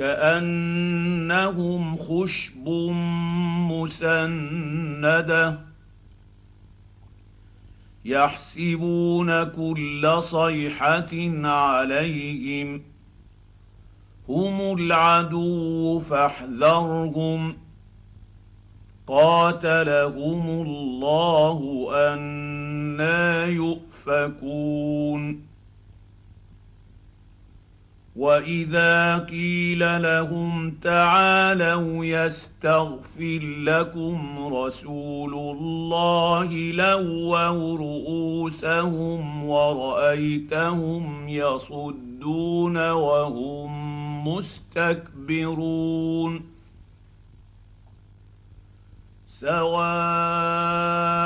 كأنهم خشب مسندة يحسبون كل صيحة عليهم هم العدو فاحذرهم قاتلهم الله أنا يؤفكون واذا قيل لهم تعالوا يستغفر لكم رسول الله لووا رؤوسهم ورايتهم يصدون وهم مستكبرون سواء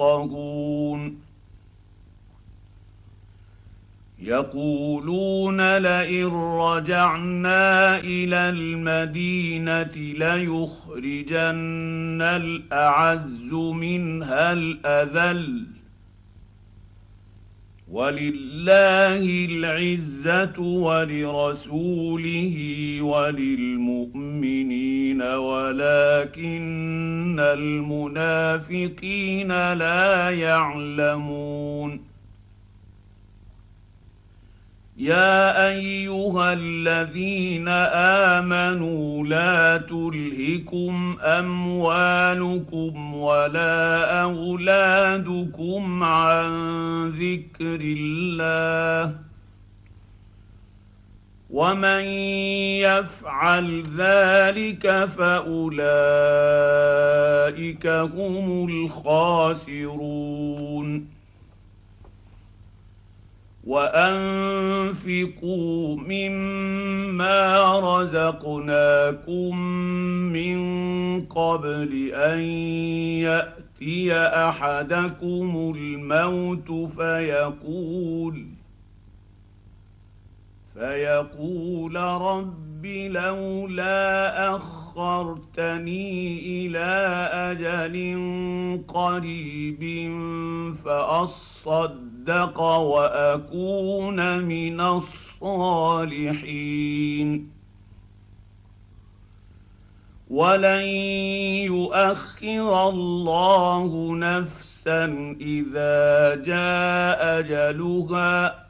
يفقهون يقولون لئن رجعنا إلى المدينة ليخرجن الأعز منها الأذل. ولله العزة ولرسوله وللمؤمنين. ولكن المنافقين لا يعلمون. يا أيها الذين آمنوا لا تلهكم أموالكم ولا أولادكم عن ذكر الله. ومن يفعل ذلك فاولئك هم الخاسرون وانفقوا مما رزقناكم من قبل ان ياتي احدكم الموت فيقول فيقول رب لولا أخرتني إلى أجل قريب فأصدق وأكون من الصالحين. ولن يؤخر الله نفسا إذا جاء أجلها.